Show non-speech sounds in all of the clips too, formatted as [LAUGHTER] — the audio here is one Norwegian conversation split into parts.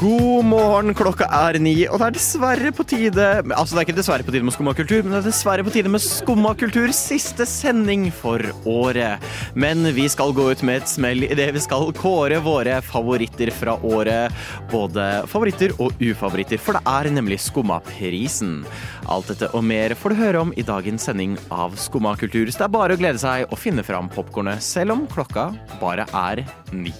God morgen, klokka er ni, og det er dessverre på tide Altså, det er ikke dessverre på tide med Skumma kultur, men det er dessverre på tide med Skumma kultur siste sending for året. Men vi skal gå ut med et smell idet vi skal kåre våre favoritter fra året. Både favoritter og ufavoritter, for det er nemlig Skummaprisen. Alt dette og mer får du høre om i dagens sending av Skumma kultur, så det er bare å glede seg og finne fram popkornet, selv om klokka bare er ni.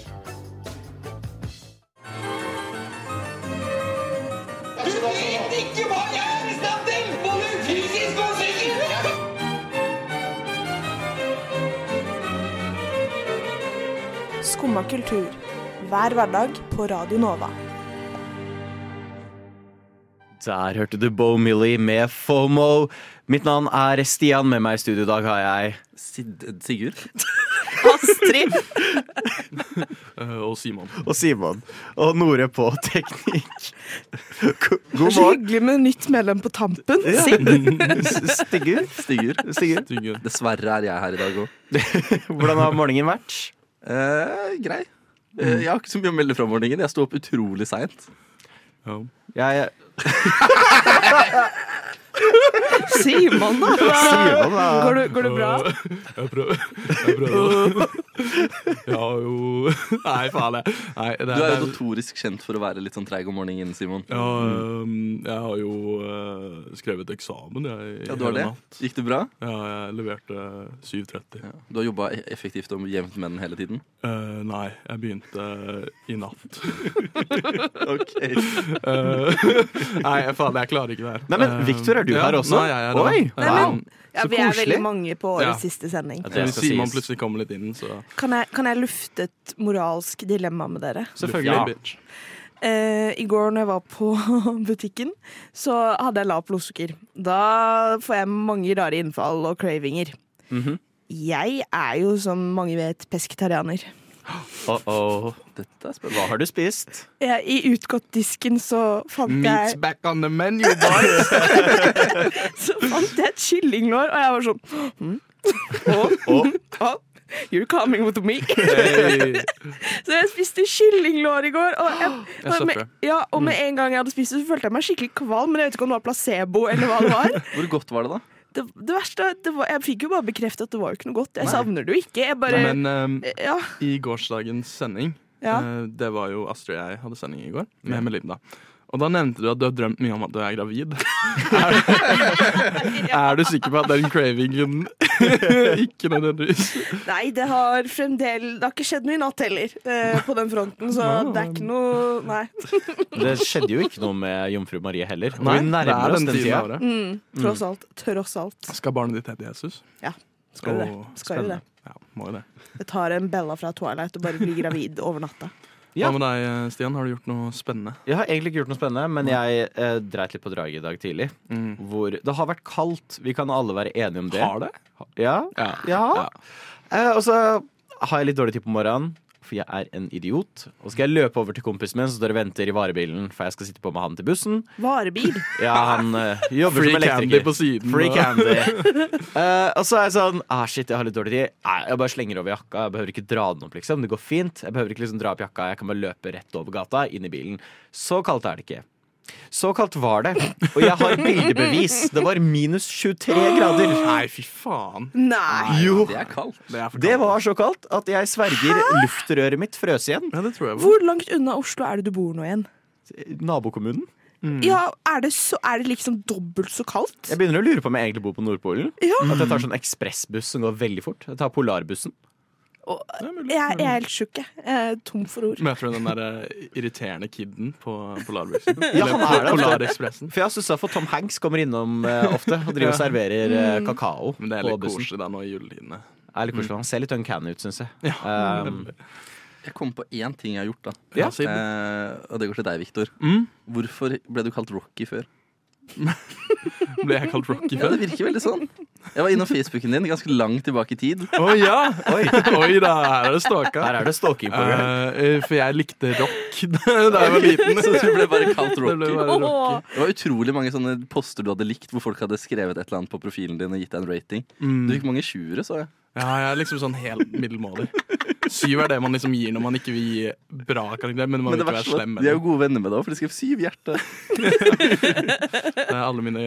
Skumma kultur. Hver hverdag på Radio Nova. Der hørte du Bo Millie med FOMO. Mitt navn er Stian. Med meg i studio i dag har jeg Sid Sigurd [LAUGHS] Astrid! Eh, og Simon. og Simon. Og Nore på teknikk. God morgen. Så hyggelig med nytt medlem på tampen. Ja. Stigurd. Sigurd. Dessverre er jeg her i dag òg. [LAUGHS] Hvordan har morgenen vært? Eh, grei. Eh, jeg har ikke så mye å melde fra morgenen. Jeg sto opp utrolig seint. Jeg, [LAUGHS] Simon, da. Simon, da. Går, det- går det bra? Jeg prøver. Jeg prøver. Ja jo Nei, faen. Jeg. Nei, det, Du er jo notorisk kjent for å være litt sånn treig om morgenen, Simon. ja, jeg har jo uh, skrevet eksamen jeg, i Ja, du har hele det? natt. Gikk det bra? Ja, jeg leverte 7.30. Ja. Du har jobba effektivt og jevnt med den hele tiden? Uh, nei, jeg begynte i natt. [LAUGHS] Ok Uh, [LAUGHS] nei, faen, jeg klarer ikke det her. Nei, men Victor, er du ja, her også? Nei, jeg er det. Oi, er wow. Ja, vi er veldig mange på årets Ja. siste sending. Ja, det Simon plutselig kommer litt inn, så Kan jeg, kan jeg lufte et moralsk dilemma med dere? Selvfølgelig. Ja, bitch. Eh, I går når jeg var på [LAUGHS] butikken, så hadde jeg lavt blodsukker. Da får jeg mange rare innfall og cravinger. Mhm. Jeg er jo, som mange vet, pesketarianer. Oh, oh. Dette er spennende. Hva har du spist? Ja, I utgåttdisken så fant Meat's jeg back on the menu, boys! [LAUGHS] Så fant jeg et kyllinglår, og jeg var sånn oh, oh, [LAUGHS] You're coming with me. Hey. [LAUGHS] Så jeg spiste kyllinglår i går. Og, jeg, [GASPS] Jeg og, med, ja, og med en gang jeg hadde spist det, så følte jeg meg skikkelig kvalm. Men jeg vet ikke om det var placebo eller hva det var. Hvor godt var det, da? Det, det verste, det var, Jeg fikk jo bare bekreftet at det var jo ikke noe godt. Jeg savner det jo ikke. Bare Men um, Ja. i gårsdagens sending Ja. uh, Det var jo Astrid og jeg hadde sending i går, med Melinda. Og da nevnte du at du har drømt mye om at du er gravid. er, [LAUGHS] er du sikker på at den cravingen [LAUGHS] ikke nødvendigvis Nei, det har fremdeles Det har ikke skjedd noe i natt heller, eh, på den fronten. Så det er ikke noe Nei. [LAUGHS] Det skjedde jo ikke noe med jomfru Marie heller. Nei, vi det nærmer er oss den tida. Mm, tross alt. Tross alt. Skal barnet ditt hete Jesus? Skal jo det. Skal jo det. Ja, må jo det. Jeg tar en Bella fra Twilight og bare blir gravid over natta. Ja. Hva med deg, Stian? Har du gjort noe spennende? Jeg har egentlig ikke gjort noe spennende, men jeg eh, dreit litt på draget i dag tidlig. Hvor det har vært kaldt. Vi kan alle være enige om det. Har det? Ja. Ja. ja. Ja. Eh, og så har jeg litt dårlig tid på morgenen, for jeg er en idiot. Og så skal jeg løpe over til kompisen min så dere venter i varebilen, for jeg skal sitte på med han til bussen. Varebil. [LAUGHS] Ja, han uh, jobber Free som candy på siden. Free candy. uh, [LAUGHS] og så er jeg sånn ah, Shit, jeg har litt dårlig tid. Nei, jeg bare slenger over jakka. Jeg behøver ikke dra den opp, liksom. Det går fint. Jeg behøver ikke liksom dra opp jakka. Jeg kan bare løpe rett over gata, inn i bilen. Så kaldt er det ikke. Så kaldt var det. Og jeg har bildebevis. Det var minus 23 grader. Nei, fy faen. Nei! Jo. Det er kaldt. Det er kaldt. Det var så kaldt at jeg sverger luftrøret mitt frøs igjen. Ja, det tror jeg på. Hvor langt unna Oslo er det du bor nå igjen? Nabokommunen. Ja, er det, så, er det liksom dobbelt så kaldt? Jeg begynner å lure på om jeg egentlig bor på Nordpolen. Ja. At jeg tar sånn ekspressbuss som går veldig fort. Jeg tar Polarbussen. Og, jeg, jeg er helt sjuk, jeg. Jeg er tom for ord. Møter du den der eh, irriterende kiden på Polarbussen? [LAUGHS] Ja, han er det. Polarekspressen. For jeg stussa for Tom Hanks kommer innom uh, ofte og driver og [LAUGHS] serverer uh, kakao Men det er litt koselig da nå i juletidene. Koselig. Han ser litt uncanny ut, syns jeg. Ja, Um, Jeg kom på én ting jeg har gjort, da. Ja, uh. Eh, og det går til deg, Viktor. Mm. Hvorfor ble du kalt Rocky før? [LAUGHS] Ble jeg kalt Rocky før? Ja, det virker veldig sånn. Jeg var innom Facebooken din ganske langt tilbake i tid. Å ja! Oi. [LAUGHS] Oi da, her er det stalka. Her er det stalking på gang. Uh, for jeg likte rock [LAUGHS] da jeg var liten. Så du ble bare kalt Det bare rocky. Det var utrolig mange sånne poster du hadde likt, hvor folk hadde skrevet et eller annet på profilen din og gitt deg en rating. Du fikk mange sjuere, så jeg. Ja, jeg er liksom sånn helt middelmådig. Syv er det man liksom gir når man ikke vil gi bra karakter, men man Men vil ikke være slem. Med de er jo gode venner med deg òg, for de skrev syv hjerte. Det er alle mine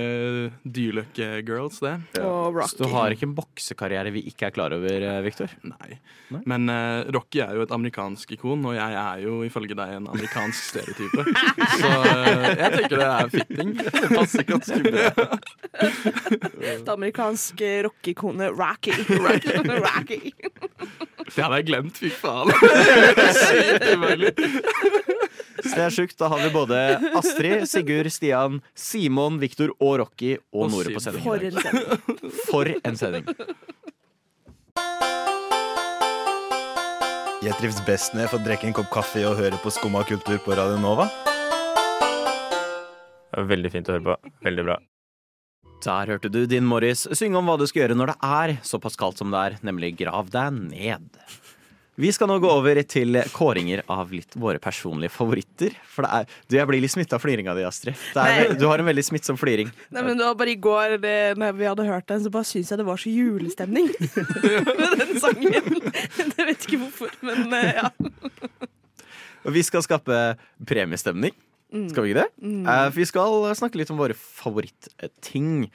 Dyrløkke-girls, det. Og Så du har ikke en boksekarriere vi ikke er klar over, eh, Victor? Nei. Nei? Men uh, Rocky er jo et amerikansk ikon, og jeg er jo ifølge deg en amerikansk stereotype. Så uh, jeg tenker det er fitting. Det passer ganske bra. [LAUGHS] Det amerikanske rockeikonet Rocky. Rocky. [LAUGHS] Det hadde jeg glemt, fy faen. Sykt. [LAUGHS] Så det er sjukt. Da har vi både Astrid, Sigurd, Stian, Simon, Victor og Rocky og Og Nore på sending. For en sending. For en sending. Jeg trives best når jeg får drikke en kopp kaffe og høre på Skumma kultur på Radio Nova. Veldig fint å høre på. Veldig bra. Der hørte du din Morris synge om hva du skal gjøre når det er såpass kaldt som det er, nemlig grav deg ned. Vi skal nå gå over til kåringer av litt våre personlige favoritter. For det er, du, Jeg blir litt smitta av fliringa di, Astrid. Er, du har en veldig smittsom fliring. Nei, men det var bare i går det, når vi hadde hørt den, så bare syntes jeg det var så julestemning [LAUGHS] med den sangen. Jeg vet ikke hvorfor, men eh, ja. Og vi skal skape premiestemning. Skal vi ikke det? Eh, for vi skal snakke litt om våre favorittting.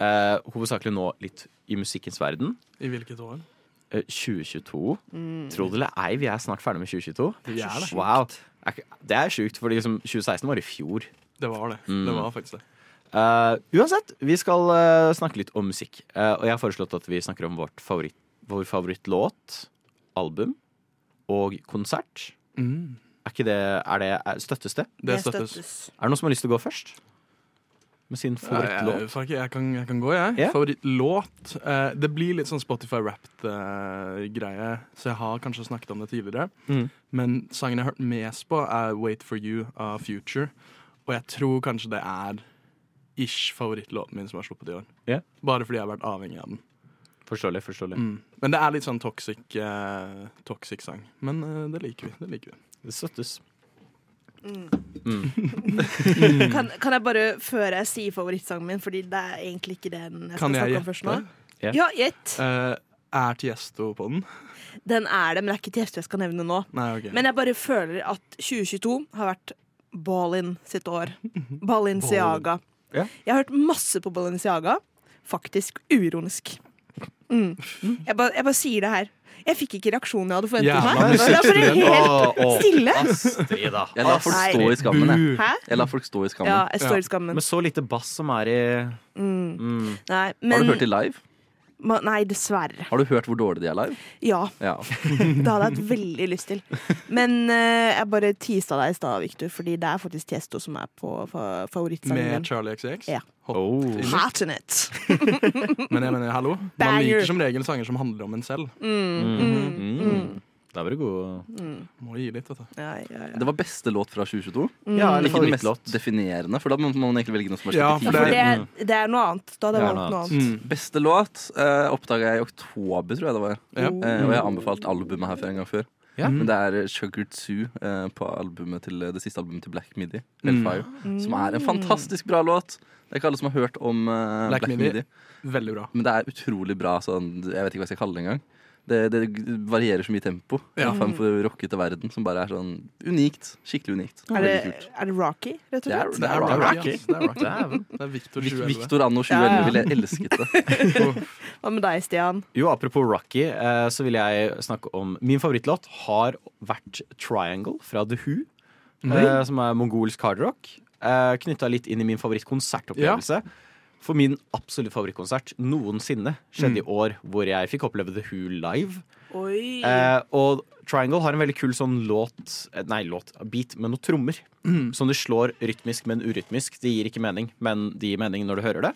Eh, hovedsakelig nå litt i musikkens verden. I hvilket år? Eh, 2022. Tro det eller ei, vi er snart ferdig med 2022. Det er det. Wow. Det er sjukt, for liksom 2016 var i fjor. Det var det. Mm. Det var faktisk det. Uansett, vi skal snakke litt om musikk. Eh, og jeg har foreslått at vi snakker om vårt favoritt, vår favorittlåt, album og konsert. Mm. Er ikke det, er det er, Støttes det? Det støttes. Er det noen som har lyst til å gå først? Med sin favorittlåt? jeg, jeg, jeg, kan, jeg kan gå, jeg. Yeah. Favorittlåt. Eh, det blir litt sånn Spotify-rapped-greie, så jeg har kanskje snakket om det tidligere. Mm. Men sangen jeg har hørt mest på, er Wait For You av Future. Og jeg tror kanskje det er ish favorittlåten min som har sluppet i år. Yeah. Bare fordi jeg har vært avhengig av den. Forståelig. forståelig Mm. Men det er litt sånn toxic, eh, toxic sang. Men eh, det liker vi. Det liker vi. Det støttes. [LAUGHS] Kan, kan jeg bare, før jeg sier favorittsangen min, fordi det er egentlig ikke den jeg skal Kan jeg snakke om først nå. Yeah. Ja. Ja, gjett. Uh, er Tiesto på den? Den er det, men det er ikke Tiesto jeg skal nevne nå. Nei, okay. Men jeg bare føler at 2022 har vært Ballin sitt år. Balinciaga. Ballin. Yeah. Jeg har hørt masse på Balinciaga. Faktisk uironisk. Mm. [LAUGHS] Jeg, bare, jeg bare sier det her. Jeg fikk ikke reaksjonen jeg hadde forventet ja, meg. Det var bare helt stille. Astrid, da. Jeg lar folk stå i skammen, jeg. Hæ? Jeg lar folk stå i skammen. Ja, jeg står i skammen. Men så lite bass som er i mm. Nei, Har du hørt det live? Nei, dessverre. Har du hørt hvor dårlig de er live? Ja. Ja. [LAUGHS] Det hadde jeg hatt veldig lyst til. Men uh, jeg bare tisa deg i stad, Victor, fordi det er faktisk Tiesto som er på fa favorittsangen Med. Charlie XX? Ja. Hot Oh. in it. Hot in it. Men jeg mener, hallo. Man liker som regel sanger som handler om en selv. Mm. Da var du god. Må gi litt, vet du. Ja, ja, ja. Det var beste låt fra 2022. Ja, eller Ikke den mest favorittlåt. definerende, for da må man egentlig velge noe som har Ja, for. For det- det, det er noe annet. Da hadde Det jeg er valgt noe noe annet. Mm. Beste låt uh, oppdaga jeg i oktober, tror jeg det var. Ja. Eh, og jeg har anbefalt albumet her for en gang før. Ja. Men det er Sugar Two eh, på albumet til, det siste albumet til Black Midi, Mm. Hellfire, som er en fantastisk bra låt. Det er ikke alle som har hørt om eh, Black Black, Midi. Midi. Veldig bra. Men det er utrolig bra. Sånn, jeg vet ikke hva jeg skal kalle det engang. Det, det varierer så mye tempo. Ja. En form for rockete verden som bare er sånn unikt. Skikkelig unikt. Er det, er det Rocky, rett og Det er- slett? Det er Rocky. Det er Rocky. Det er Victor 2011. Victor anno 2011 Ja, ja. ville elsket det. [LAUGHS] Hva med deg, Stian? Jo, apropos Rocky, eh, så vil jeg snakke om Min favorittlåt har vært Triangle fra The Who. mm. som er mongolsk hardrock. Uh, Knytta litt inn i min favorittkonsertopplevelse. For min absolutt favorittkonsert noensinne skjedde i år, hvor jeg fikk oppleve The Who live. Eh, og Triangle har en veldig kul sånn låt eh, Nei, låt, beat med noen trommer. Som du slår rytmisk, men urytmisk. Det gir ikke mening, men det gir mening når du hører det.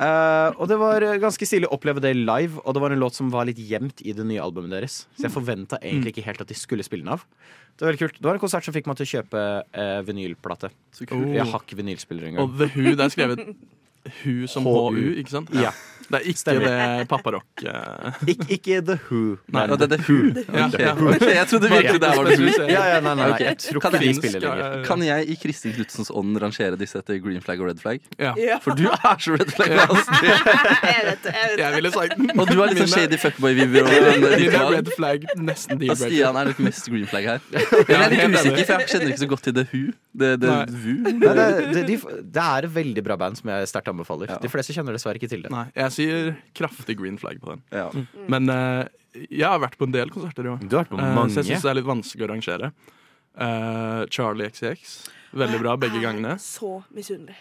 Eh, og det var ganske stilig å oppleve det live, og det var en låt som var litt gjemt i det nye albumet deres. Så jeg forventa egentlig ikke helt at de skulle spille den av. Det var veldig kult. Det var en konsert som fikk meg til å kjøpe eh, vinylplate. Så kult. Jeg har ikke vinylspiller engang. Og The Who, det er skrevet [LAUGHS] Hu som HU. Ikke sant? Ja. Det er ikke Stemmer. det papparock eh. Ik ikke The Who, Nei, nei det er The Who. Ja, ja. Okay, Jeg trodde virkelig det var The Who. Ja, ja, nei, nei, nei. Jeg tror Kan ikke de jeg- spiller lenger. Kan jeg i Kristin Knutsens ånd rangere disse etter green flag og red flag? Ja. For du er så red flag. Altså. Jeg vet det. Jeg Jeg ville sagt Og du har litt sånn shady fuckboy-vibber. Mine ritual. red flag, nesten Og deal-breaker. Stian er litt mest green flag her. [LAUGHS] Men jeg er litt usikker, for jeg kjenner ikke så godt til The Who. Det, det, Who. Nei, det, det, de, det er et veldig bra band som jeg sterkt anbefaler. De fleste kjenner dessverre ikke til det. Nei, jeg sier kraftig green flag på den. Ja. Men eh, jeg har vært på en del konserter i år. Du har vært på Eh, mange. så jeg syns det er litt vanskelig å rangere. Eh, Charlie XCX. Veldig bra begge gangene. Så misunnelig.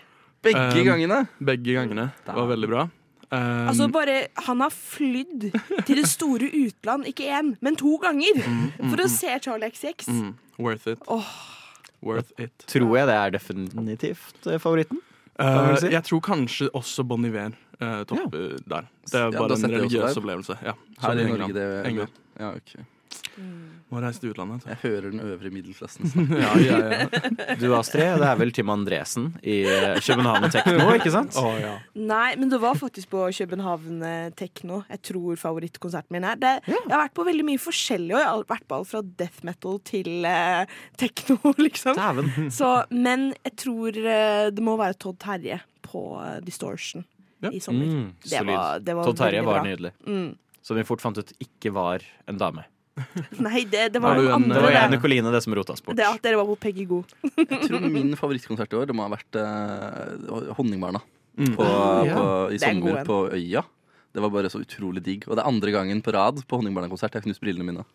Begge Um, gangene. Begge gangene var veldig bra. Um, Altså bare, Han har flydd til det store utland, ikke én, men to ganger, for å se Charlie XX. mm, worth it. Worth it. Tror jeg det er definitivt eh, favoritten. Eh, man vel si? jeg tror kanskje også Bon Iver uh, ja. der. Det er Ja, bare en jeg også religiøs opplevelse. Ja, Her i England. Norge, det England. Ja, ok. Må reise til utlandet. Jeg hører den øvre middelklassen. [LAUGHS] ja, ja, ja. Du Astrid, det er vel Tim Andresen i eh, København Tekno, ikke sant? Oh, ja. Nei, men det var faktisk på København eh, Tekno. Jeg tror favorittkonserten min er. Det, Jeg har vært på veldig mye forskjellig, og jeg har vært på alt fra death metal til eh, tekno, [LAUGHS] liksom. Så, men jeg tror eh, det må være Todd Terje på eh, Distortion Ja. i sommer. Mm, Det var- det var Todd Terje var nydelig. Mm. Som vi fort fant ut ikke var en dame. [LAUGHS] Nei, det, det var noen andre. Det var jeg Nicoline, det som rota oss bort. Det at dere var på Peggy God. [LAUGHS] Jeg tror min favorittkonsert i år Det må ha vært eh, Honningbarna Mm. på, Ja. på, i er sommer på Øya. Det var bare så utrolig digg. Og det er andre gangen på rad på Honningbarna-konsert jeg har knust brillene mine.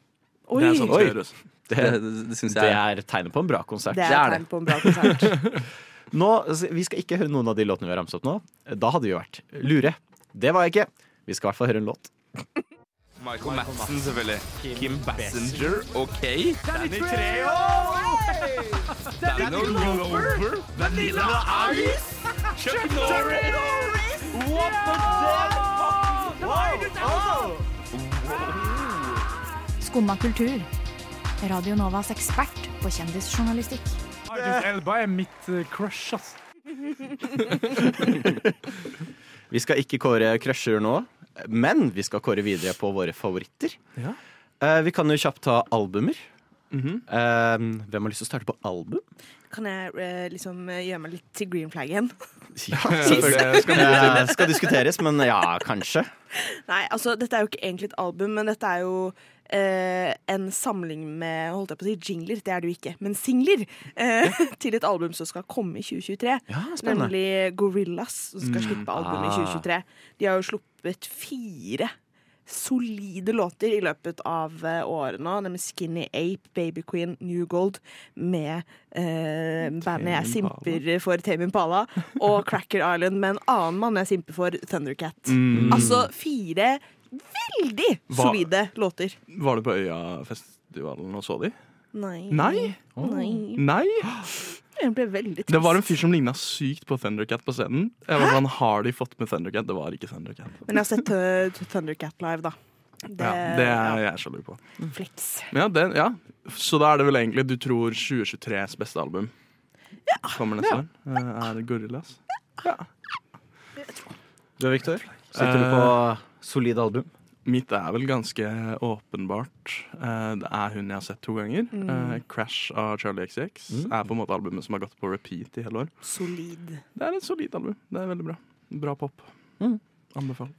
Oi! Det er sånn det. Det, Det, det, jeg, det er tegnet på en bra konsert. Det det er tegnet tegn på en bra konsert. [LAUGHS] Nå, altså, vi skal ikke høre noen av de låtene vi har ramset opp nå. Da hadde vi jo vært lure. Det var jeg ikke. Vi skal i hvert fall høre en låt. Michael Madsen, selvfølgelig. Kim Bassinger, OK. Danny Treo! Danny Glover! Vanilla Ice! Chuck Norris! What the fuck Skumma kultur. Radio Novas ekspert på kjendisjournalistikk. Idris Elba er mitt eh, crush, ass. [LAUGHS] Vi skal ikke kåre crusher nå, men vi skal kåre videre på våre favoritter. Ja. Eh, vi kan jo kjapt ta albumer. Mhm. Eh, hvem har lyst til å starte på album? Kan jeg eh, liksom eh, gjøre meg litt til green flag igjen? [LAUGHS] Ja, Det skal. Eh, skal diskuteres, men ja, kanskje. Nei, altså dette er jo ikke egentlig et album, men dette er jo Uh, en samling med holdt jeg på å si, jingler. Det er det jo ikke, men singler. Eh, [LAUGHS] til et album som skal komme i 2023. Ja. Nemlig Gorillas, som skal Mm. slippe album i Ah. 2023. De har jo sluppet fire solide låter i løpet av årene, nå. Nemlig Skinny Ape, Baby Queen, New Gold, med eh, bandet jeg simper for Tame Impala, og Cracker Island med en annen mann jeg simper for, Thundercat. Mm. Altså fire veldig Hva- solide låter. Var du på Øyafestivalen og så de? Nei. Nei? Nei. Nei? Jeg ble veldig trist. Det var en fyr som ligna sykt på Thundercat på scenen. Jeg var sånn, Har de fått med Thundercat? Det var ikke Thundercat. Men jeg har sett uh, Thundercat live, da. Det, ja, det er jeg sjalu på. Flex. Ja, det, ja. Så da er det vel egentlig du tror 2023s beste album kommer neste år? Eh, Er det Gorillas? Du Victor? Sitter du på solid album? Mitt er vel ganske åpenbart. Eh, Det er hun jeg har sett to ganger. Mm. Eh, 'Crash' av Charlie XX Mm. er på en måte albumet som har gått på repeat i hele år. Solid. Det er et solid album. Det er veldig bra. Bra pop. Mm. Anbefalt.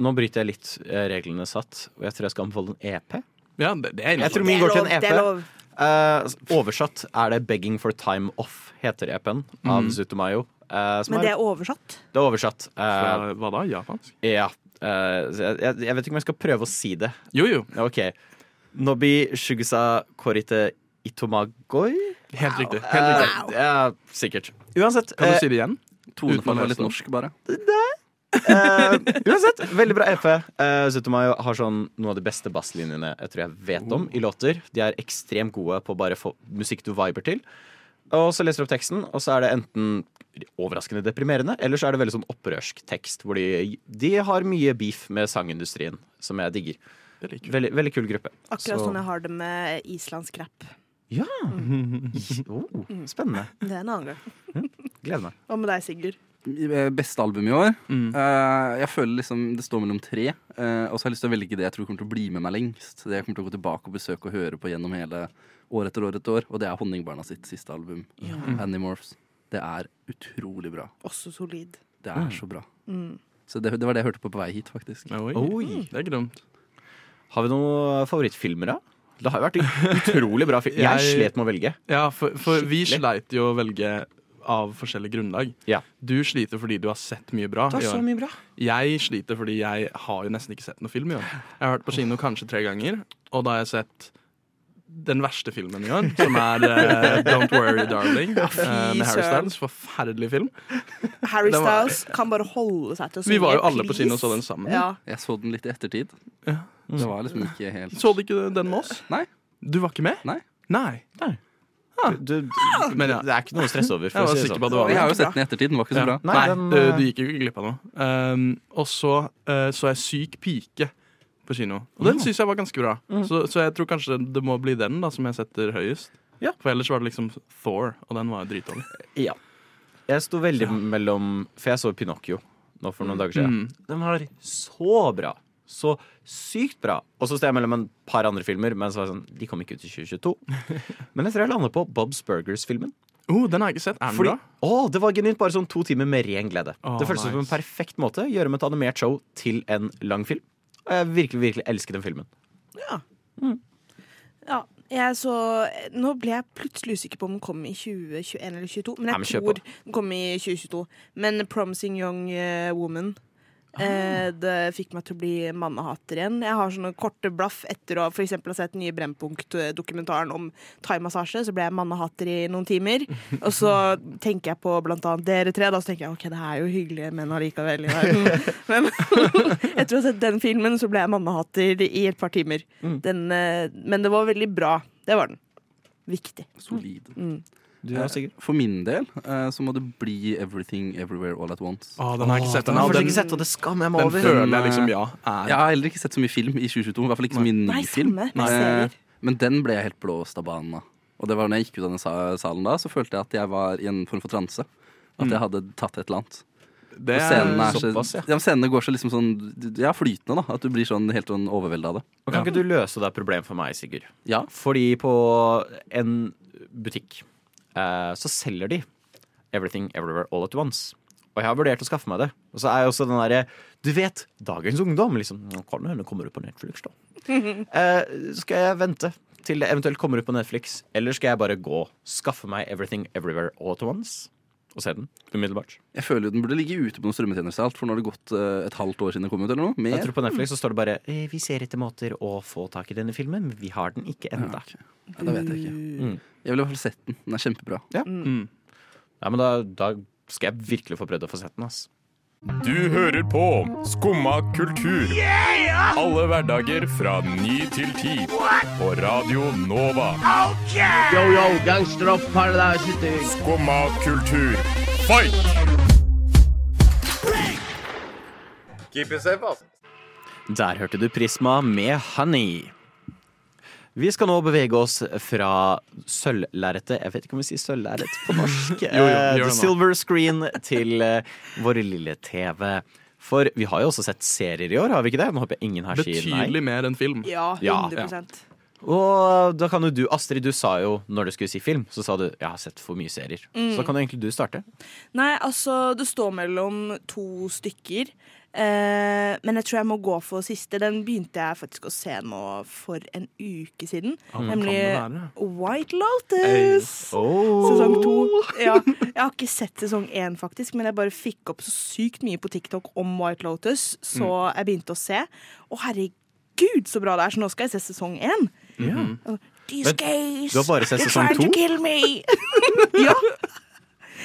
Nå bryter jeg litt eh, reglene satt, og jeg tror jeg skal anbefale en EP. Ja, det, det er Jeg tror min går til en Det EP. er lov. Eh, oversatt er det 'Begging for Time Off', heter EP-en, av Mm. Zutomayo. Uh, Men det er oversatt. det er oversatt. Uh, Fra, hva da? Japansk? ja. Eh, jeg, jeg, vet ikke om jeg skal prøve å si det. Jo, jo. Ok. Nobi Shugisa Korite Itomagoi? Helt riktig. Helt riktig. Eh, ja, sikkert. Uansett. Kan du eh, si det igjen? Tonefallet var litt å norsk, bare. eh, uansett, veldig bra EP. Uh, Zutomayo har sånn noen av de beste basslinjene jeg tror jeg vet om i låter. De er ekstremt gode på å bare få musikk du viber til. Og så leser du opp teksten, og så er det enten overraskende deprimerende, eller så er det veldig sånn opprørsk tekst, hvor de, de har mye beef med sangindustrien, som jeg digger. Veldig, veldig kul gruppe. Akkurat Så- sånn jeg har det med islandsk rap. Ja! Oh, spennende. Det er en annen gang. Gleder meg. Hva med deg, Sigurd? Eh, Beste album i år? Eh, jeg føler liksom det står mellom tre. Uh, og så har jeg lyst til å velge det jeg tror kommer til å bli med meg lengst. Det jeg kommer til å gå tilbake og besøke og høre på gjennom hele år etter år etter år. Og det er Honningbarna sitt siste album. Ja. Animorphs. Det er utrolig bra. Også solid. Det er så bra. Mm. Så det, det var det jeg hørte på på vei hit, faktisk. Oi. Det er ikke. Har vi noen favorittfilmer, da? Det har jo vært utrolig bra film. [LAUGHS] Jeg slet med å velge. Ja, for, for vi sleit jo å velge av forskjellige grunnlag. Du sliter fordi du har sett mye bra. Du har så mye bra. Jeg sliter fordi jeg har jo nesten ikke sett noe film i år. Jeg har vært på kino kanskje tre ganger, og da har jeg sett den verste filmen i år, som er uh, Don't Worry Darling Ja, eh, med Harry. Styles. Forferdelig film. Harry var- Styles kan bare holde seg til å synge. Vi var jo alle på kino og så den sammen. Ja. Jeg så den litt i ettertid. Det var liksom ikke helt Så du ikke den med oss? Nei. Du var ikke med? Nei. Nei. Du, Men ja. Det er ikke noe å stresse over. Jeg var si sikker sånn. på det var Jeg har jo sett den i ettertid. Den var ikke så Ja. bra. Nei, den, du, eh, du gikk jo ikke glipp av noe. Um, og så uh, så jeg Syk pike på kino. Og den Ja. syns jeg var ganske bra. Mm. Så, så jeg tror kanskje det må bli den da som jeg setter høyest. Ja. For ellers var det liksom Thor, og den var dritdårlig. Ja. Jeg sto veldig mellom For jeg så Pinocchio nå for noen dager siden. Mm. Den var så bra. Så sykt bra. Og så står jeg mellom en par andre filmer, men så var jeg sånn, de kom ikke ut i 2022. [LAUGHS] Men jeg tror jeg lander på Bob's Burgers-filmen. Oh, den har jeg ikke sett. Er den Fordi, bra? å, det var genuint bare sånn to timer med ren glede. Oh, det føltes som en perfekt måte gjøre om et animert show til en lang film. Og jeg virkelig, virkelig elsker den filmen. Ja, jeg så Nå ble jeg plutselig usikker på om den kom i 2021 eller 2022. Men jeg Ja, men tror den kom i 2022. Men 'Promising Young eh, Woman' eh, det fikk meg til å bli mannehater igjen. Jeg har sånne korte blaff etter å for ha sett nye Brennpunkt-dokumentaren om thaimassasje. Så ble jeg mannehater i noen timer. Og så [LAUGHS] tenker jeg på blant annet dere tre. Da så tenker jeg ok, det er jo hyggelige menn allikevel i verden. [LAUGHS] Men [LAUGHS] etter å ha sett den filmen, så ble jeg mannehater i et par timer. Den, eh, men det var veldig bra. Det var den. Viktig. Solid. Mm. Du er sikker? For min del eh, så må det bli Everything Everywhere All At Once. Å, den har jeg ikke sett Den fortsatt Den, ikke sett, og det skammer jeg meg den over. føler jeg liksom eh, ja er Jeg har heller ikke sett så mye film i 2022. I hvert fall ikke så mye ny Nei, film. Eh. Men den ble jeg helt blåst av banen av. Og det var når jeg gikk ut av den salen da, så følte jeg at jeg var i en form for transe. At jeg hadde tatt et eller annet. Det er, scenene er såpass, ja. ja. men scenene går så liksom sånn Ja, flytende, da. At du blir sånn helt sånn overvelda av det. Og kan ikke du løse det problemet for meg, Sigurd? Ja. Fordi på en butikk eh, så selger de Everything Everywhere All At Once. Og jeg har vurdert å skaffe meg det. Og så er jo også den derre Du vet, dagens ungdom. liksom, «Nå Kan det hende kommer ut på Netflix, da. [LAUGHS] Eh, skal jeg vente til det eventuelt kommer ut på Netflix, eller skal jeg bare gå, skaffe meg Everything Everywhere All At Once og se den umiddelbart? Jeg føler jo den burde ligge ute på noen strømmetjenester alt, for nå har det gått eh, et halvt år siden den kom ut, eller noe. Mer. Jeg tror på Netflix så står det bare eh, Vi ser etter måter å få tak i denne filmen, men vi har den ikke ennå. Ja, okay. Ja, da vet jeg ikke. Mm. Jeg vil i hvert fall sett den. Den er kjempebra. mm. Ja, men da, da skal jeg virkelig få prøvd å få sett den. ass. Du hører på Skumma kultur. Alle hverdager fra ny til ti. På Radio Nova. Yo, yo, gangsteropp, paradise Skumma kultur, fight! Keep it safe, ass. Der hørte du Prisma med Honey. Vi skal nå bevege oss fra sølvlerretet Jeg vet ikke om vi sier sølvlerret på [LAUGHS] norsk. Jo, jo, Eh, the silver screen til eh, vår lille TV. For vi har jo også sett serier i år, har vi ikke det? Nå håper jeg ingen her sier nei. Betydelig mer enn film. Ja, Ja. 100% Og da kan jo du, Astrid, du sa jo når du skulle si film, så sa du jeg har sett for mye serier. Mm. Så da kan jo egentlig du starte. Nei, altså, det står mellom to stykker. Eh, men jeg tror jeg må gå for siste. Den begynte jeg faktisk å se nå for en uke siden. Mm. nemlig? White Lotus. Oh. Sesong to. Ja, jeg har ikke sett sesong én, faktisk, men jeg bare fikk opp så sykt mye på TikTok om White Lotus, så Mm. jeg begynte å se. Å, herregud, så bra det er! Så nå skal jeg se sesong én. Mm Og, These gays, du har bare sett sesong trying to to? kill me. [LAUGHS] ja.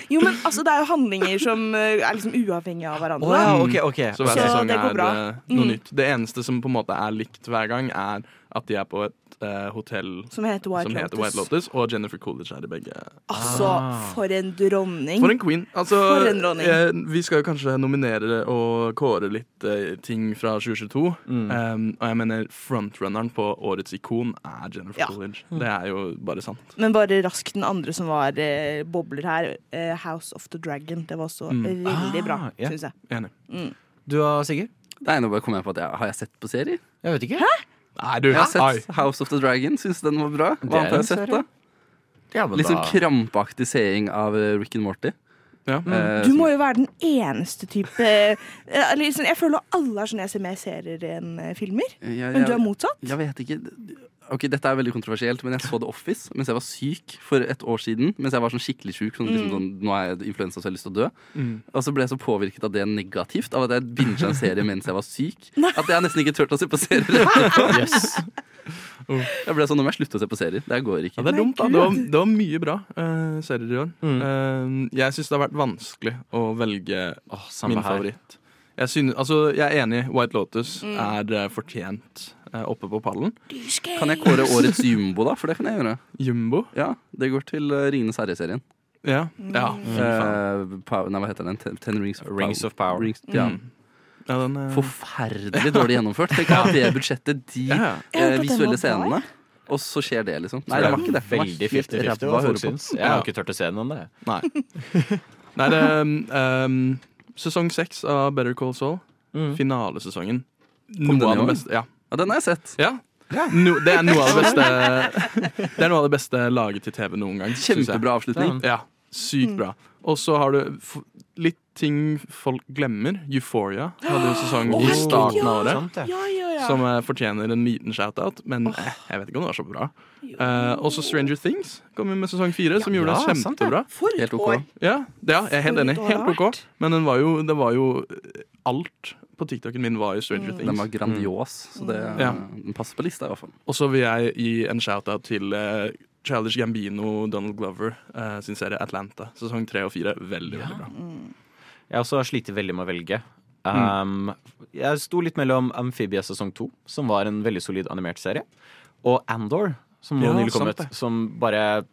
Jo, men altså, det er jo handlinger som eh, er liksom uavhengige av hverandre. Oh, ja, okay, ok, ok. Så hver sesong det er bra. eh, noe Mm. nytt. Det eneste som på en måte er likt hver gang, er at de er på et eh, hotell Som heter White som heter Lotus. White Lotus, og Jennifer Coolidge er i begge. Altså, for en dronning. For en queen. Altså, For en dronning. eh, vi skal jo kanskje nominere og kåre litt eh, ting fra 2022. Mm. Um, og jeg mener frontrunneren på årets ikon er Jennifer Ja. Coolidge. Det er jo bare sant. Men bare raskt den andre som var eh, bobler her. eh, House of the Dragon. Det var også Mm. veldig bra, Ah, ja. syns jeg. Enig. Mm. Du og Sigurd? Nei, nå bare kom jeg på at jeg, Har jeg sett på serie? Jeg vet ikke. Nei, du. Jeg har sett Ai. House of the Dragon. Syns den var bra. Hva annet har jeg sett, da? Ja, men Litt sånn krampaktig seing av eh, Rick and Morty. Ja. Mm. Du må jo være den eneste type eh, liksom, Jeg føler alle er sånn jeg ser mer serier enn eh, filmer. Ja, Men du er motsatt? Jeg vet ikke. Ok, Dette er veldig kontroversielt, men jeg så The Office mens jeg var syk for et år siden. Mens jeg var sånn skikkelig syk. Sånn, liksom, Mm. sånn, nå er jeg influensa, så jeg har lyst til å dø. Mm. Og så ble jeg så påvirket av det negativt, av at jeg binga en serie mens jeg var syk, at jeg nesten ikke turte å se på serier. [LAUGHS] Yes. Jeg ble sånn, Nå må jeg slutte å se på serier. Det går ikke. Ja, det er dumt, da. Det var, det var mye bra uh, serier i år. Mm. Uh, jeg syns det har vært vanskelig å velge samme min her. favoritt. Jeg, synes, altså, jeg er enig. White Lotus Mm. er uh, fortjent oppe på pallen. Kan jeg kåre årets jumbo, da? For det kan jeg gjøre. Jumbo? Ja, Det går til uh, Ringenes herre-serien. Ja. Eh, Power- nei, hva heter den? Ten, ten Rings of Rings of Power. Rings, ja. Mm. Ja, den, eh, Forferdelig [LAUGHS] dårlig gjennomført. Tenk at det budsjettet, de Ja, eh, den visuelle bra, scenene. Og så skjer det, liksom. Nei, det var ikke det. det var Veldig helt 50-50 ræva hva å høre folk på. syns. Jeg har ikke turt å se den om det. Nei. [LAUGHS] Nei, det um, sesong seks av Better Call Saul. Mm. Finalesesongen. Noe den i av det beste. Ja. Ja, den har jeg sett. ja. No, det er noe av det beste [LAUGHS] Det er noe av det beste laget til TV noen gang. synes jeg. Kjempebra avslutning. Ja, sykt bra. Og så har du f- litt ting folk glemmer. Euphoria hadde jo sesong [GASPS] i starten av året. Ja, ja, ja. Som eh, fortjener en liten shout-out, men oh. jeg vet ikke om det var så bra. Uh, også Stranger Things kom med sesong fire, som gjorde Ja, det kjempebra. For et Helt ok. år! Ja, ja, jeg er helt enig. Helt OK. Men den var jo, det var jo Alt på TikToken min var jo Stranger Den Things. var grandios, så det, Ja. den passer på lista i hvert fall. Og så vil jeg gi en shout-out til eh, Childish Gambino, Donald Glover uh, sin serie Atlanta. Sesong tre og fire. Veldig, veldig bra. Jeg også har slitt veldig med å velge. Mm. Um, jeg sto litt mellom Amphibia sesong to, som var en veldig solid animert serie, og Andor, som nå Ja, nylig kom ut. Som bare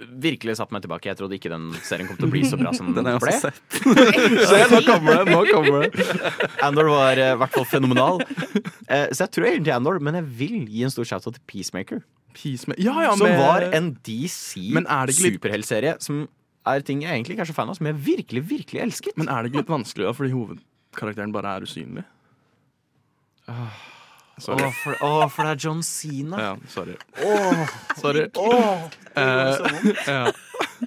virkelig satte meg tilbake. Jeg trodde ikke den serien kom til å bli så bra som [LAUGHS] den Den har jeg ble. også sett. [LAUGHS] Se, nå kommer det! Nå [LAUGHS] kommer det. Andor var eh, i hvert fall fenomenal. Eh, så jeg tror egentlig Andor, men jeg vil gi en stor shout-out til Peacemaker. Peacema- ja, ja, som med- var en DC Men er litt- som er ting jeg egentlig ikke er så fan av, som jeg virkelig, virkelig elsket. Men er det ikke litt vanskelig, da, fordi hovedkarakteren bare er usynlig? Sorry. Å, for, oh, for det er John Cena. Ja, sorry. Åh, Sorry. Oh. Eh,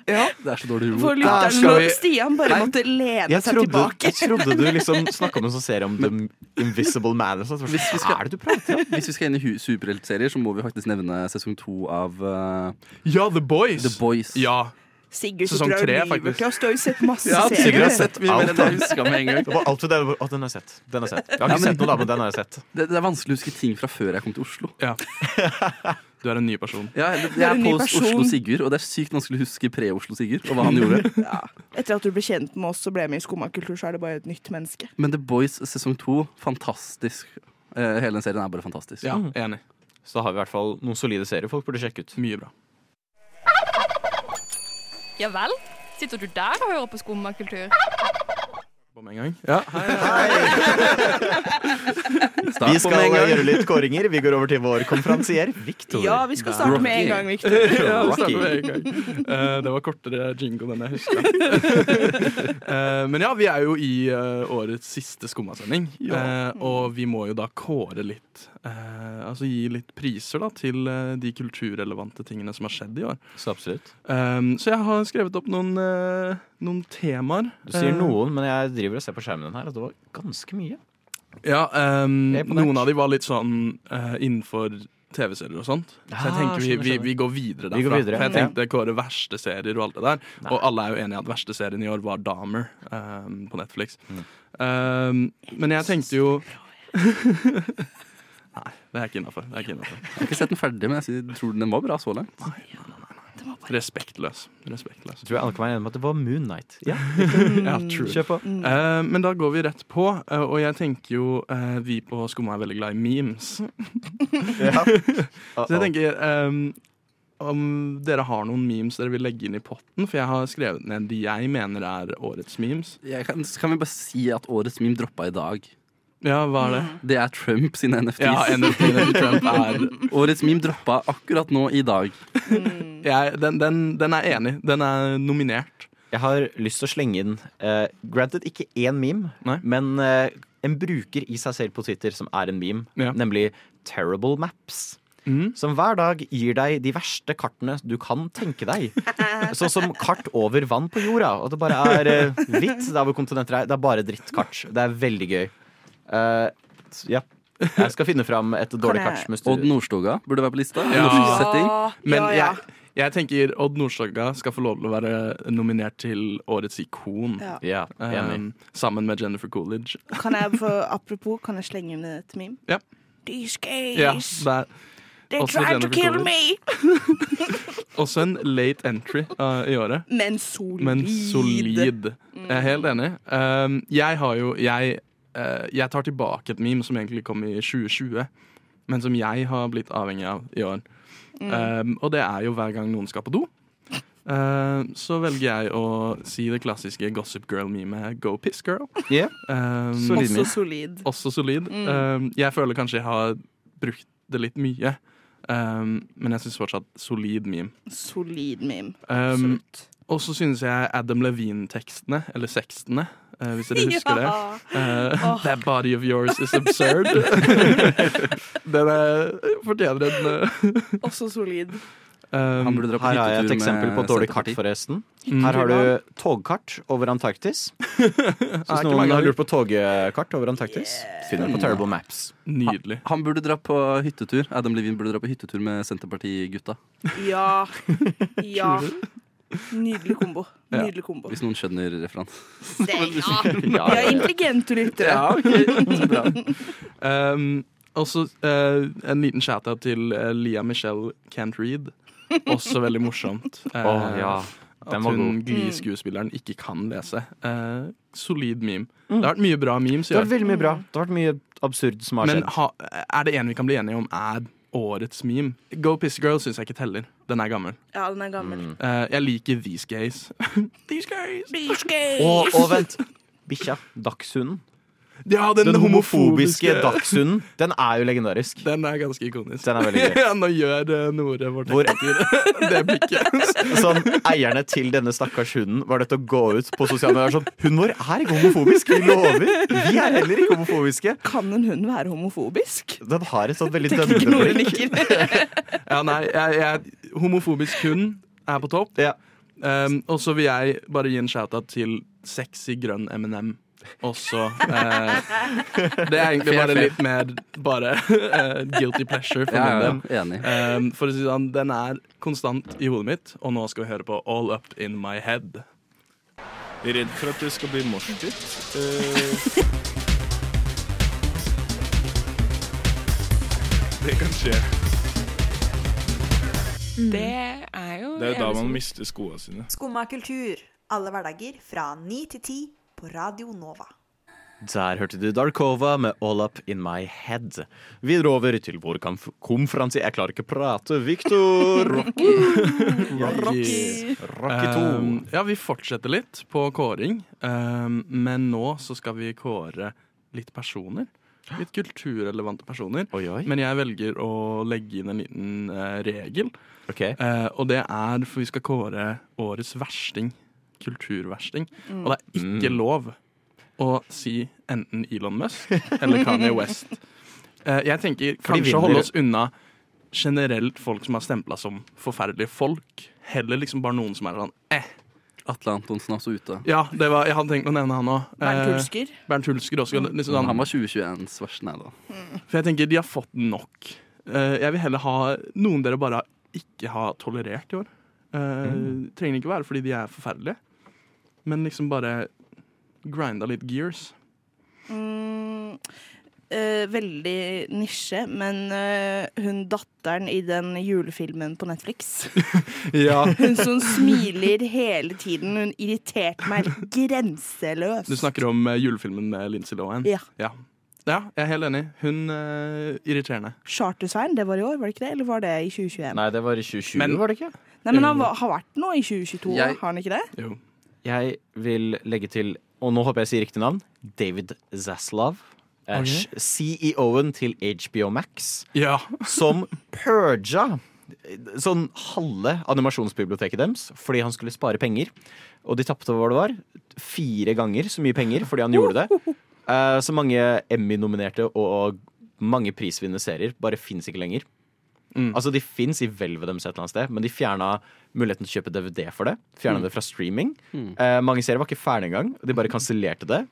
ja. Det er så dårlig For humor. lytteren skal nå, vi- Stian bare Nei, måtte lene Jeg seg trodde, tilbake. jeg trodde du liksom [LAUGHS] snakka om en sånn serie om The Invisible Man. og sånt. Hvis vi skal- er det du prater om? Hvis vi skal inn i superheltserier, så må vi faktisk nevne sesong to av uh, ja, The Boys. The Boys. Ja. Sigurd Sesong tror tre, og faktisk. til oss. Du har jo sett masse Ja, serier. Har sett mye mer enn jeg huska med en gang. Det var alt det. Å, den har jeg sett. Den har jeg sett. Jeg har Ja, men- sett noe, da, men den har jeg sett. Det, det er vanskelig å huske ting fra før jeg kom til Oslo. ja. Du er en ny person. Ja, jeg er er post-Oslo-Sigurd, og det er sykt vanskelig å huske pre-Oslo Sigurd og hva han gjorde. [LAUGHS] Ja. Etter at du ble kjent med oss og ble med i Skummakultur, så er det bare et nytt menneske. Men The Boys sesong to, fantastisk. Eh, hele den serien er bare fantastisk. Ja, enig. Så da har vi i hvert fall noen solide serier folk burde sjekke ut. Mye bra. Ja vel? Sitter du der og hører på skummakultur? På med en gang. Ja, hei, [LAUGHS] Vi skal gjøre litt kåringer. Vi går over til vår konferansier, Victor. Ja, vi skal starte med en gang, Victor. [LAUGHS] Ja, det starter med en gang. Uh, det var kortere jingle enn jeg huska. [LAUGHS] Uh, men ja, vi er jo i uh, årets siste Skummasending. Og vi må jo da kåre litt eh, Altså gi litt priser da til eh, de kulturrelevante tingene som har skjedd i år. Så absolutt. Um, så jeg har skrevet opp noen, eh, noen temaer. Du sier Eh, noen, men jeg driver og ser på skjermen din her, og det var ganske mye. Ja, ehm, Jeg er imponert. noen av de var litt sånn eh, innenfor TV-serier og sånt. Så jeg Ah, tenker vi, skjønner, vi, skjønner. vi går videre derfra. Vi går videre, For jeg ja. tenkte kåre verste serier og alt det der. Nei. Og alle er jo enige at verste serien i år var Dahmer ehm, på Netflix. Mm. Ehm, men jeg tenkte jo [LAUGHS] Nei, det er ikke innafor. Jeg har ikke sett den ferdig, men jeg sier- tror den var bra så langt. Respektløs. Respektløs. Jeg tror alle kan være enig om at det var Moon Knight. Ja, [LAUGHS] Ja, true. Kjør på. Uh, men da går vi rett på, uh, og jeg tenker jo uh, vi på Skumma er veldig glad i memes. [LAUGHS] [LAUGHS] Så jeg tenker um, om dere har noen memes dere vil legge inn i potten, for jeg har skrevet ned de jeg mener er årets memes. Jeg kan, kan vi bare si at årets meme droppa i dag? Ja, hva er det? Det er Trump sine NFTs. Ja, NFT-ene til [LAUGHS] Trump er Årets meme droppa akkurat nå i dag. jeg, den, den, den er enig. Den er nominert. Jeg har lyst til å slenge inn uh, Granted ikke én meme, men uh, en bruker i seg selv på Twitter som er en meme, nemlig Terrible Maps. Som hver dag gir deg de verste kartene du kan tenke deg. [LAUGHS] Sånn som kart over vann på jorda. Og det bare er eh, hvitt der hvor kontinenter er. Det er bare drittkart. Det er veldig gøy. Eh, s- ja. Jeg skal finne fram et dårlig jeg- kart. Odd Nordstoga burde være på lista. Ja. Setting. Men jeg, jeg tenker Odd Nordstoga skal få lov til å være nominert til Årets ikon. Ja. Ja, enig. Um, sammen med Jennifer Coolidge. Kan jeg, for, apropos, kan jeg slenge inn et meme? Ja. These gays, Ja, det er they også tried to kill Coolidge. me! [LAUGHS] Også en late entry uh, i året. Men solid. Men solid. Jeg er helt enig. Um, jeg har jo jeg, uh, jeg tar tilbake et meme som egentlig kom i 2020, men som jeg har blitt avhengig av i år. Mm. Um, og det er jo hver gang noen skal på do. Uh, så velger jeg å si det klassiske Gossip Girl-memet Go Piss Girl. Um, Solid Også solid. Også solid. Mm. Um, jeg føler kanskje jeg har brukt det litt mye, um, men jeg syns fortsatt solid meme. Solid meme. Um, og så synes jeg Adam Levine-tekstene, eller sekstene, eh, hvis dere [LAUGHS] husker det. Uh, oh. That body of yours is absurd. [LAUGHS] Den er, fortjener en eh, Også solid. um, Han burde dra på Her har jeg et eksempel på et dårlig kart, forresten. Mm. Her har du togkart over Antarktis. [LAUGHS] Så hvis noen har lurt på togkart over Antarktis, finner du på Terrible Maps. Nydelig. Han, han burde dra på hyttetur Adam Levine burde dra på hyttetur med Senterpartigutta. Ja. Ja. Nydelig kombo. Nydelig kombo. Hvis noen skjønner referansen. Det, [LAUGHS] ja. Vi er intelligente lyttere. Ja, ok. Så bra. Um, også eh, en liten shout-out til uh, Lia Michelle Can't Read. Også veldig morsomt. Uh, [LAUGHS] Åh, ja. At hun. Glee-skuespilleren ikke kan lese. Eh, solid meme. Mm. Det har vært mye bra memes Det har vært veldig mye bra. Det har vært mye absurd som har Men skjedd. ha, er det en vi kan bli enige om er årets meme? Go Piss Girl syns jeg ikke teller. Den er gammel. Ja, den er gammel. Eh, jeg liker These Gays. [LAUGHS] These Gays. These gays. Og, og vent. Bikkja. Dagshunden. Ja, den, Den homofobiske homofobiske dagshunden. Den er jo legendarisk. Den er ganske ikonisk. Den er veldig gøy. [LAUGHS] ja, nå gjør uh, Nore vårt Hvor- [LAUGHS] det blikket. [LAUGHS] Sånn, Eierne til denne stakkars hunden var nødt til å gå ut på sosiale medier sånn Hunden vår er ikke homofobisk, vi lover! Vi er heller ikke homofobiske. Kan en hund være homofobisk? Den har et sånt veldig dømmende blikk. Ja, nei, jeg, jeg, homofobisk hund er på topp. Um, og så vil jeg bare gi en shout-out til sexy grønn M&M. Også eh, Det er egentlig bare litt mer bare eh, guilty pleasure for Ja, min del. ja, enig. Um, for å si sånn, den er konstant i hodet mitt, og nå skal vi høre på All Up In My Head. Redd for at det skal bli moshpit. Uh, det kan skje. Det er jo Det er jo da man mister skoene sine. Skumma kultur. Alle hverdager fra 9 til 10 på Radio Nova. Der hørte du Darkova med All Up In My Head. Videre over til vår konf konferanse Jeg klarer ikke å prate. Victor! [LAUGHS] [LAUGHS] Rocky. Rocky 2. Um, ja, vi fortsetter litt på kåring, um, men nå så skal vi kåre litt personer. Litt kulturrelevante personer. Men jeg velger å legge inn en liten uh, regel. Eh, og det er for vi skal kåre årets versting. Kulturversting. Mm. Og det er ikke lov å si enten Elon Musk eller Kanye West. [LAUGHS] Eh, jeg tenker kanskje holde oss unna generelt folk som har stempla som forferdelige folk. Heller liksom bare noen som er sånn eh. Atle Antonsen er også ute. Ja, det var, jeg hadde tenkt å nevne han òg. Bernt Hulsker. Bernt Hulsker også. Liksom sånn, Han var 2021s verste, nei da. for jeg tenker de har fått nok. Eh, jeg vil heller ha noen dere bare ikke har tolerert i år. Eh, Trenger ikke være fordi de er forferdelige, men liksom bare grinda litt gears. Mm, øh, veldig nisje, men øh, hun datteren i den julefilmen på Netflix [LAUGHS] Ja. [LAUGHS] Hun som smiler hele tiden. Hun irriterte meg grenseløst. Du snakker om øh, julefilmen med Lindsay Lohan? Ja. ja. Ja, jeg er helt enig. Hun uh, irriterende. Chartersveien, det var i år, var det ikke det? Eller var det i 2021? Nei, det var i 2020, Men- var det ikke? Nei, men han var, har vært nå i 2022, Jeg- har han ikke det? Jo. Jeg vil legge til, og nå håper jeg sier riktig navn, David Zaslav. Okay. CEO-en til HBO Max. Ja. [LAUGHS] Som purga sånn halve animasjonsbiblioteket deres fordi han skulle spare penger. Og de tapte hva det var. Fire ganger så mye penger fordi han gjorde det. Eh, så mange Emmy-nominerte og mange prisvinnende serier bare fins ikke lenger. Altså De fins i hvelvet deres et eller annet sted, men de fjerna muligheten til å kjøpe DVD for det. Fjerna Mm. det fra streaming. Mm. Eh, mange serier var ikke ferdig engang. De bare kansellerte det.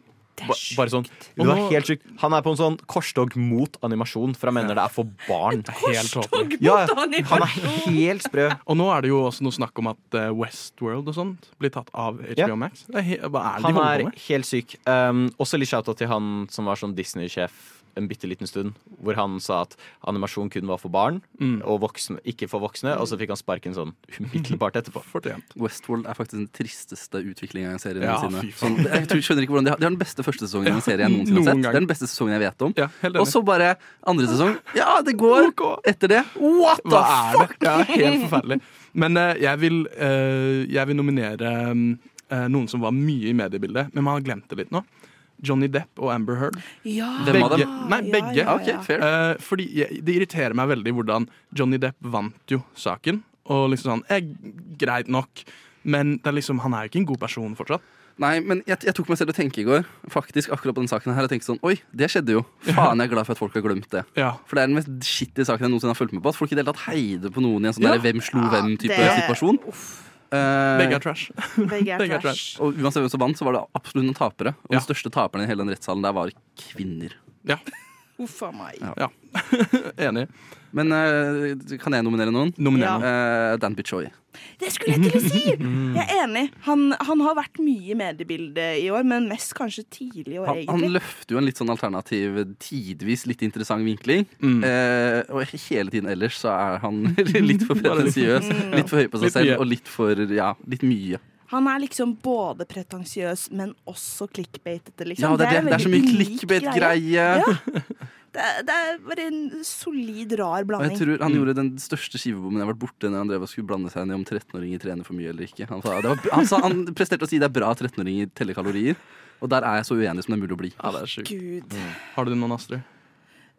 Ba bare sånn, det var helt sykt. Han er på en sånn korstog mot animasjon, for han mener det er for barn. korstog mot Ja, han er helt sprø. Og nå er det jo også noe snakk om at eh, Westworld og sånt blir tatt av HBO Ja. Max. Det er hva er det Han de holder er på med? helt syk. Um, også litt shout-out til han som var sånn Disney-sjef en bitte liten stund, hvor han sa at animasjon kun var for barn, Mm. og voksne, ikke for voksne, og så fikk han sparken sånn umiddelbart etterpå. [LAUGHS] Westworld er faktisk den tristeste utviklinga i en serie Ja, noensinne. Sånn, jeg tror, skjønner ikke hvordan de har, de har den beste første sesongen i Ja, en serie jeg noensinne har sett. gang. Det er den beste sesongen jeg vet om. Ja, og så bare andre sesong. Ja, det går! Etter det. What the er fuck?! det? Ja, helt forferdelig. Men uh, jeg, vil, uh, jeg vil nominere eh, noen som var mye i mediebildet, men man har glemt det litt nå. Johnny Depp og Amber Heard. Ja. Hvem av dem? Nei, Ja, begge. ja, ja. Ok, fair. Eh, fordi jeg, Det irriterer meg veldig hvordan Johnny Depp vant jo saken. Og liksom sånn eh, Greit nok, men det er liksom, han er jo ikke en god person fortsatt. Nei, men jeg, jeg tok meg selv å tenke i går Faktisk akkurat på den saken her Og tenkte sånn, oi, det skjedde jo Faen, jeg er glad for at folk har glemt det Ja. For det er den mest shitty saken jeg noensinne har fulgt med på At folk i det hele tatt heide på noen i en sånn Ja. der Hvem slo Ja, hvem-type situasjon Eh, Begge er trash. [LAUGHS] Begge er trash. Og uansett hvem som vant, så var det absolutt noen tapere Og Ja. den største taperen i hele den rettssalen der var kvinner Ja. Uff a meg. Ja. ja. [LAUGHS] Enig. Men uh, kan jeg nominere noen? Nominere ja. uh, Dan Bichoy. Det skulle jeg til å si! [LAUGHS] Jeg er enig. Han, han har vært mye i mediebildet i år, men mest kanskje tidlig i år, han, han løfter jo en litt sånn alternativ, tidvis litt interessant vinkling. Mm. Eh, og hele tiden ellers så er han [LAUGHS] litt for pretensiøs, Mm. litt for høy på seg selv og litt for ja, litt mye. Han er liksom både pretensiøs, men også clickbatete, liksom. Ja, det er, det. en det er så mye clickbait-greie. Ja. [LAUGHS] Det, det er bare en solid, rar blanding. Og jeg tror Han gjorde den største skivebommen jeg har vært borte når han drev og skulle blande seg ned om 13-åringer trener for mye eller ikke. Han, sa, det var, han, sa, han presterte å si det er bra at 13-åringer teller kalorier. Og der er jeg så uenig som det er mulig å bli. Ja, det er sjukt. Gud. Har du noen, Astrid?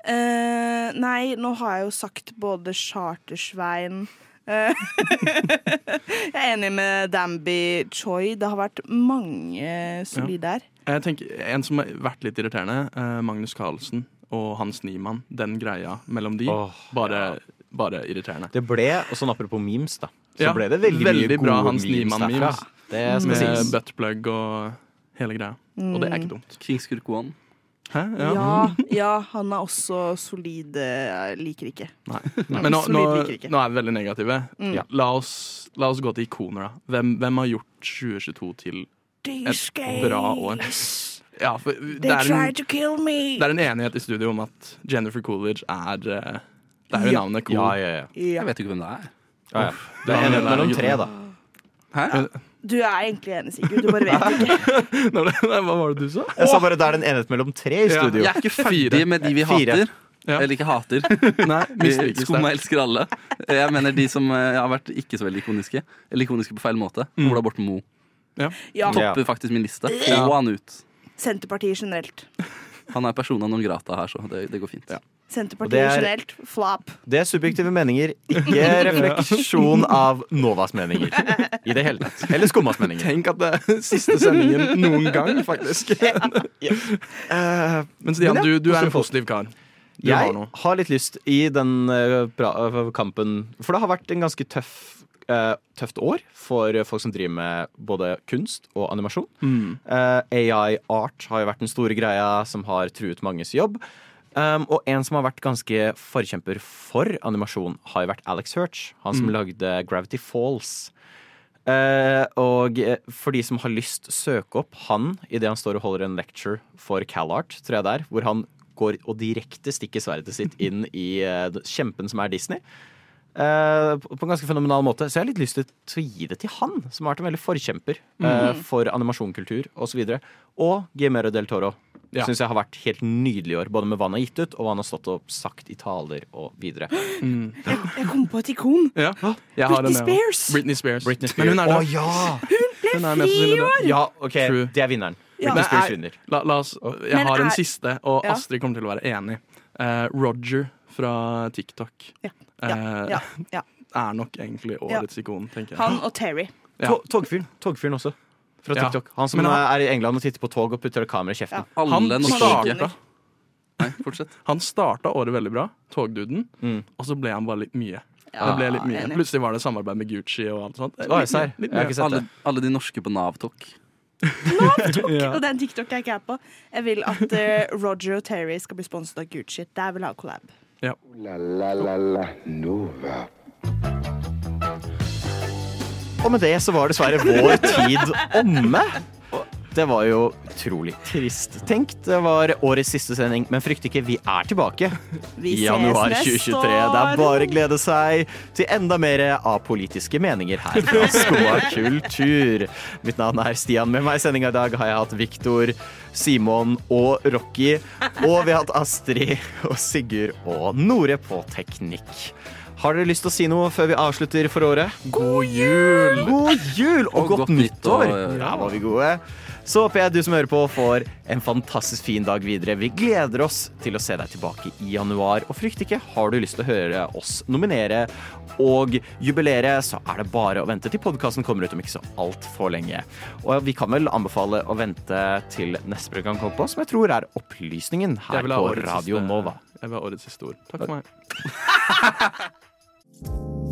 Uh, nei, nå har jeg jo sagt både Chartersvein eh, [LAUGHS] Jeg er enig med Damby Choi. Det har vært mange solide her. Jeg tenker, En som har vært litt irriterende, eh, Magnus Carlsen og Hans Niemann. Den greia mellom de. Åh, bare, bare irriterende. Det ble, og sånn apropos memes, da, så Ja, ble det veldig, veldig mye bra gode Hans memes derfra. Det skal Med sies. buttplug og hele greia. Og det er ikke dumt. Kingskurk One. Hæ? Ja, ja, han er også solid. eh, Jeg liker ikke. Nei. [LAUGHS] Men nå, nå, ikke. nå er vi veldig negative. Mm. Ja. La, oss, la oss gå til ikoner, da. Hvem, hvem har gjort 2022 til et bra år? Ja, for det er, en, to kill me! det er en enighet i studio om at Jennifer Coolidge er eh, Det er jo Ja. navnet cool. Ja, ja, ja. Jeg vet ikke hvem det er. ja, ja. Det er enighet mellom tre, da. Hæ? Du er egentlig enig, Sigurd. Du bare vet ikke. [LAUGHS] Nei, nei, Hva var det du sa? Jeg sa bare det er en enighet mellom tre i Ja, studio. Jeg er ikke ferdig med de vi Fire. hater. Ja. Eller ikke hater. [LAUGHS] Nei, Skumma elsker alle. Jeg mener de som eh, har vært ikke så veldig ikoniske. Eller ikoniske på feil måte. Mm. Ola Borten Moe. Ja. Ja, Topper faktisk min liste. Ja. Få han ut. Senterpartiet generelt. Han er persona non grata her, så det, det går fint. Ja. Senterpartiet det er- generelt. Flap. Det er subjektive meninger, ikke [LAUGHS] refleksjon av Novas meninger. [LAUGHS] I det hele tatt. Eller Skummas meninger. Tenk at det er siste sendingen noen gang, faktisk. [LAUGHS] Eh, Men Stian, du, du er en positiv kar. Du Jeg har, har litt lyst i den uh, pra, uh, kampen For det har vært en ganske tøff, eh, tøft år for folk som driver med både kunst og animasjon. Mm. Uh, AI art har jo vært den store greia som har truet manges jobb. Um, og en som har vært ganske forkjemper for animasjon, har jo vært Alex Hirch. Han som Mm. lagde Gravity Falls. Uh, og eh, for de som har lyst, søk opp han idet han står og holder en lecture for CalArt, tror jeg det er, hvor han går og direkte stikker sverdet sitt [LAUGHS] inn i uh, kjempen som er Disney. Eh, på en ganske fenomenal måte. Så jeg har litt lyst til å gi det til han, som har vært en veldig forkjemper mm. Mhm. for animasjonkultur osv. Og, og Guillermo del Toro. Ja. Syns jeg har vært helt nydelig i år, både med hva han har gitt ut, og hva han har stått og sagt i taler og videre. [GASPS] Jeg kom på et ikon. Ja. Jeg Britney en, jeg også. Spears. Britney Spears. Men hun er der. Oh, ja! Hun ble fri i år! Ja, OK, True. det er vinneren. Ja. Britney Spears vinner. La, la oss, jeg Men har en er- siste, og Astrid kommer til å være enig. Uh, Roger fra TikTok Ja. Eh, Ja, ja. [LAUGHS] er nok egentlig årets ikon, tenker jeg. Han og Terry. Togfyren. Togfyren også. Fra Ja. TikTok. Han som han- er i England og titter på tog og putter kamera i kjeften. Han starta, Nei, fortsett. han starta året veldig bra, Togduden, Mm. og så ble han bare litt mye. Ja, det ble litt mye. enig. Plutselig var det samarbeid med Gucci og alt sånt. Litt, litt. Litt mye. Alle, alle de norske på Nav-tok. [LAUGHS] Ja. Og den TikTok jeg ikke er på. Jeg vil at uh, Roger og Terry skal bli sponset av Gucci. Der vil jeg ha collab. La la la la Nova. Og med det så var dessverre vår tid omme. Det var jo utrolig trist. Tenk, det var årets siste sending, men frykt ikke, vi er tilbake Vi i ses januar neste 2023. Det er bare å glede seg til enda mer av politiske meninger her fra [LAUGHS] Skoa kultur. Mitt navn er Stian. Med meg i sendinga i dag har jeg hatt Viktor, Simon og Rocky. Og vi har hatt Astrid og Sigurd og Nore på teknikk. Har dere lyst til å si noe før vi avslutter for året? God jul! God jul og, Og godt, godt nyttår. Ja, var vi gode. Så håper jeg du som hører på får en fantastisk fin dag videre. Vi gleder oss til å se deg tilbake i januar. Og frykt ikke, har du lyst til å høre oss nominere og jubilere, så er det bare å vente til podkasten kommer ut om ikke så altfor lenge. Og vi kan vel anbefale å vente til neste program kommer på, som jeg tror er opplysningen her på Radio siste- Nova. Jeg vil ha årets siste ord. Takk for meg. [LAUGHS]